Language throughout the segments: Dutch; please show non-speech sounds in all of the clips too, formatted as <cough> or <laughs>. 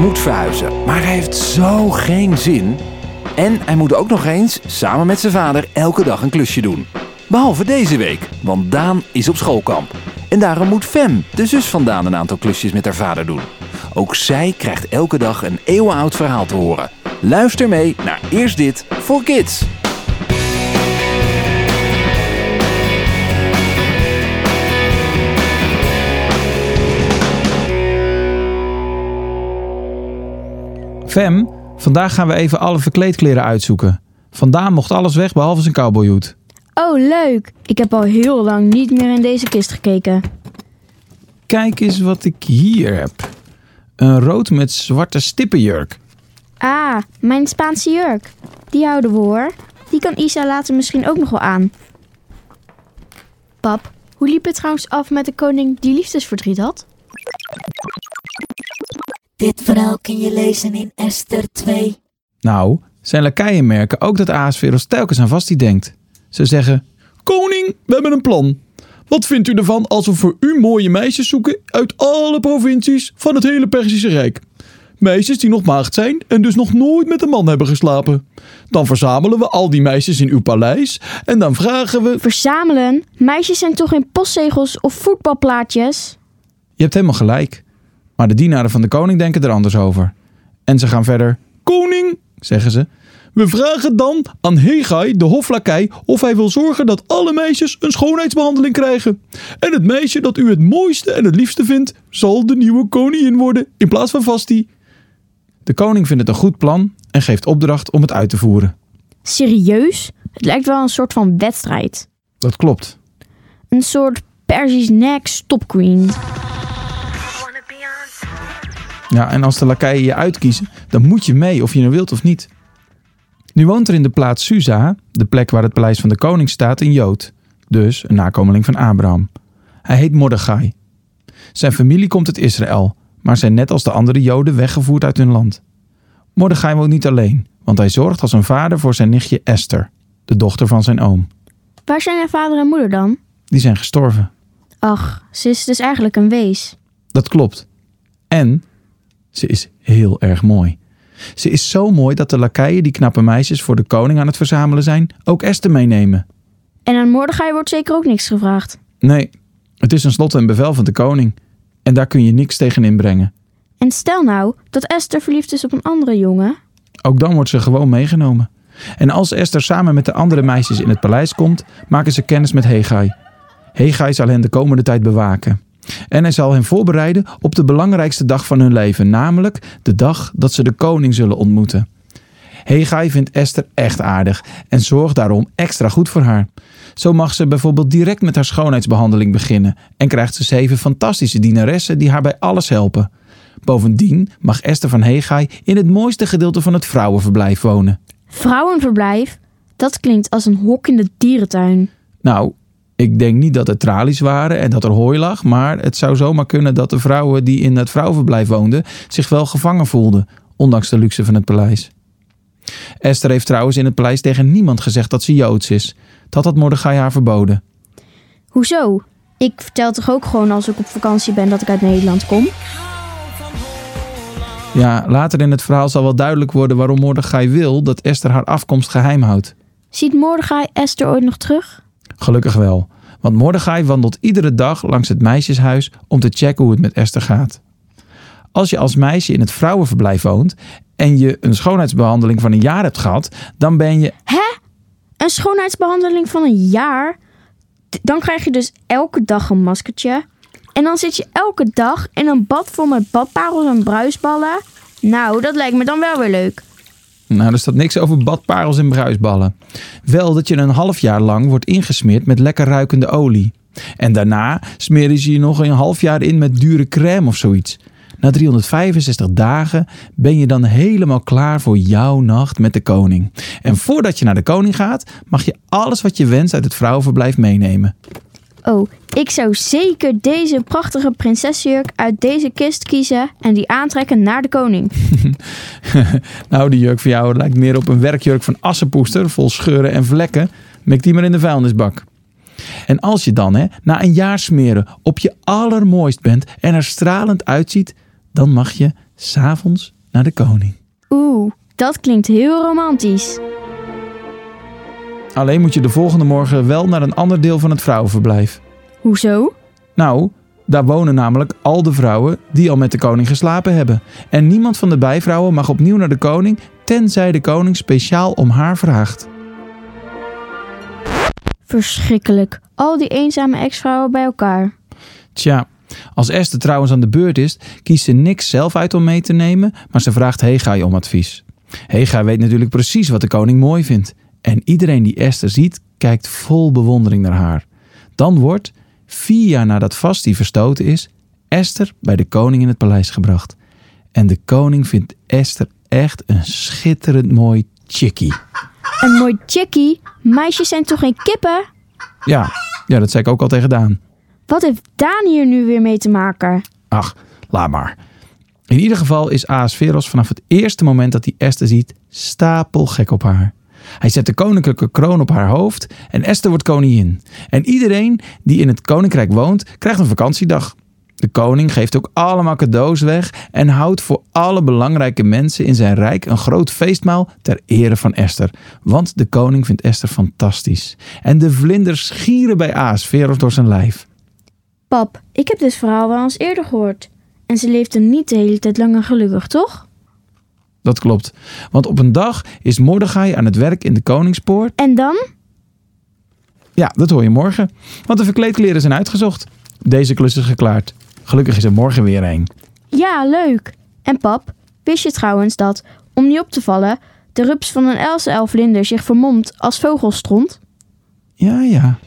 moet verhuizen, maar hij heeft zo geen zin. En hij moet ook nog eens, samen met zijn vader, elke dag een klusje doen. Behalve deze week, want Daan is op schoolkamp. En daarom moet Fem, de zus van Daan, een aantal klusjes met haar vader doen. Ook zij krijgt elke dag een eeuwenoud verhaal te horen. Luister mee naar Eerst Dit voor Kids. Fem, vandaag gaan we even alle verkleedkleren uitzoeken. Vandaan mocht alles weg behalve zijn cowboyhoed. Oh, leuk. Ik heb al heel lang niet meer in deze kist gekeken. Kijk eens wat ik hier heb. Een rood met zwarte stippenjurk. Ah, mijn Spaanse jurk. Die houden we hoor. Die kan Isa later misschien ook nog wel aan. Pap, hoe liep het trouwens af met de koning die liefdesverdriet had? Dit verhaal kun je lezen in Esther 2. Nou, zijn lakeien merken ook dat Aasveros telkens aan Vasti denkt. Ze zeggen, Koning, we hebben een plan. Wat vindt u ervan als we voor u mooie meisjes zoeken uit alle provincies van het hele Perzische Rijk? Meisjes die nog maagd zijn en dus nog nooit met een man hebben geslapen. Dan verzamelen we al die meisjes in uw paleis en dan vragen we... Verzamelen? Meisjes zijn toch geen postzegels of voetbalplaatjes? Je hebt helemaal gelijk. Maar de dienaren van de koning denken er anders over. En ze gaan verder. Koning, zeggen ze. We vragen dan aan Hegai, de hoflakij, of hij wil zorgen dat alle meisjes een schoonheidsbehandeling krijgen. En het meisje dat u het mooiste en het liefste vindt, zal de nieuwe koningin worden in plaats van Vasti. De koning vindt het een goed plan en geeft opdracht om het uit te voeren. Serieus? Het lijkt wel een soort van wedstrijd. Dat klopt. Een soort Persisch next top queen. Ja, en als de lakeien je uitkiezen, dan moet je mee of je nou wilt of niet. Nu woont er in de plaats Susa, de plek waar het paleis van de koning staat, een Jood. Dus een nakomeling van Abraham. Hij heet Mordechai. Zijn familie komt uit Israël, maar zijn net als de andere Joden weggevoerd uit hun land. Mordechai woont niet alleen, want hij zorgt als een vader voor zijn nichtje Esther, de dochter van zijn oom. Waar zijn haar vader en moeder dan? Die zijn gestorven. Ach, ze is dus eigenlijk een wees. Dat klopt. En ze is heel erg mooi. Ze is zo mooi dat de lakeien die knappe meisjes voor de koning aan het verzamelen zijn, ook Esther meenemen. En aan Mordechai wordt zeker ook niks gevraagd. Nee, het is een slot en bevel van de koning. En daar kun je niks tegen inbrengen. En stel nou dat Esther verliefd is op een andere jongen. Ook dan wordt ze gewoon meegenomen. En als Esther samen met de andere meisjes in het paleis komt, maken ze kennis met Hegai. Hegai zal hen de komende tijd bewaken. En hij zal hen voorbereiden op de belangrijkste dag van hun leven, namelijk de dag dat ze de koning zullen ontmoeten. Hegai vindt Esther echt aardig en zorgt daarom extra goed voor haar. Zo mag ze bijvoorbeeld direct met haar schoonheidsbehandeling beginnen en krijgt ze zeven fantastische dienaressen die haar bij alles helpen. Bovendien mag Esther van Hegai in het mooiste gedeelte van het vrouwenverblijf wonen. Vrouwenverblijf? Dat klinkt als een hok in de dierentuin. Nou, ik denk niet dat er tralies waren en dat er hooi lag, maar het zou zomaar kunnen dat de vrouwen die in het vrouwenverblijf woonden zich wel gevangen voelden, ondanks de luxe van het paleis. Esther heeft trouwens in het paleis tegen niemand gezegd dat ze Joods is. Dat had Mordechai haar verboden. Hoezo? Ik vertel toch ook gewoon als ik op vakantie ben dat ik uit Nederland kom? Ja, later in het verhaal zal wel duidelijk worden waarom Mordechai wil dat Esther haar afkomst geheim houdt. Ziet Mordechai Esther ooit nog terug? Gelukkig wel, want Mordechai wandelt iedere dag langs het meisjeshuis om te checken hoe het met Esther gaat. Als je als meisje in het vrouwenverblijf woont en je een schoonheidsbehandeling van een jaar hebt gehad, dan ben je. Hè? Een schoonheidsbehandeling van een jaar? Dan krijg je dus elke dag een maskertje. En dan zit je elke dag in een bad vol met badparels en bruisballen. Nou, dat lijkt me dan wel weer leuk. Nou, er staat niks over badparels en bruisballen. Wel dat je een half jaar lang wordt ingesmeerd met lekker ruikende olie. En daarna smeren ze je nog een half jaar in met dure crème of zoiets. Na 365 dagen ben je dan helemaal klaar voor jouw nacht met de koning. En voordat je naar de koning gaat, mag je alles wat je wenst uit het vrouwenverblijf meenemen. Oh, ik zou zeker deze prachtige prinsessenjurk uit deze kist kiezen en die aantrekken naar de koning. <laughs> Nou, die jurk van jou lijkt meer op een werkjurk van assenpoester, vol scheuren en vlekken. Mik die maar in de vuilnisbak. En als je dan, hè, na een jaar smeren, op je allermooist bent en er stralend uitziet, dan mag je s'avonds naar de koning. Oeh, dat klinkt heel romantisch. Alleen moet je de volgende morgen wel naar een ander deel van het vrouwenverblijf. Hoezo? Nou, daar wonen namelijk al de vrouwen die al met de koning geslapen hebben. En niemand van de bijvrouwen mag opnieuw naar de koning, tenzij de koning speciaal om haar vraagt. Verschrikkelijk. Al die eenzame ex-vrouwen bij elkaar. Tja, als Esther trouwens aan de beurt is, kiest ze niks zelf uit om mee te nemen, maar ze vraagt Hegai om advies. Hegai weet natuurlijk precies wat de koning mooi vindt. En iedereen die Esther ziet, kijkt vol bewondering naar haar. Dan wordt, vier jaar nadat Vasti verstoten is, Esther bij de koning in het paleis gebracht. En de koning vindt Esther echt een schitterend mooi chickie. Een mooi chickie. Meisjes zijn toch geen kippen? Ja, ja, dat zei ik ook al tegen Daan. Wat heeft Daan hier nu weer mee te maken? Ach, laat maar. In ieder geval is Ahasveros vanaf het eerste moment dat hij Esther ziet stapelgek op haar. Hij zet de koninklijke kroon op haar hoofd en Esther wordt koningin. En iedereen die in het koninkrijk woont, krijgt een vakantiedag. De koning geeft ook allemaal cadeaus weg en houdt voor alle belangrijke mensen in zijn rijk een groot feestmaal ter ere van Esther. Want de koning vindt Esther fantastisch. En de vlinders schieren bij Ahasveros door zijn lijf. Pap, ik heb dit verhaal wel eens eerder gehoord. En ze leefde niet de hele tijd lang en gelukkig, toch? Dat klopt. Want op een dag is Mordechai aan het werk in de koningspoort. En dan? Ja, dat hoor je morgen. Want de verkleedkleren zijn uitgezocht. Deze klus is geklaard. Gelukkig is er morgen weer een. Ja, leuk. En pap, wist je trouwens dat, om niet op te vallen, de rups van een Else elflinder zich vermomt als vogelstront? Ja, ja.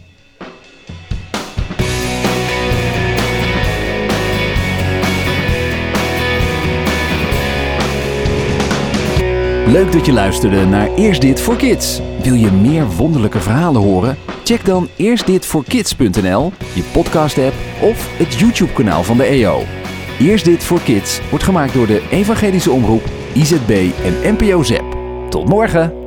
Leuk dat je luisterde naar Eerst Dit voor Kids. Wil je meer wonderlijke verhalen horen? Check dan eerstditvoorkids.nl, je podcast-app of het YouTube-kanaal van de EO. Eerst Dit voor Kids wordt gemaakt door de Evangelische Omroep, IZB en NPO ZEP. Tot morgen!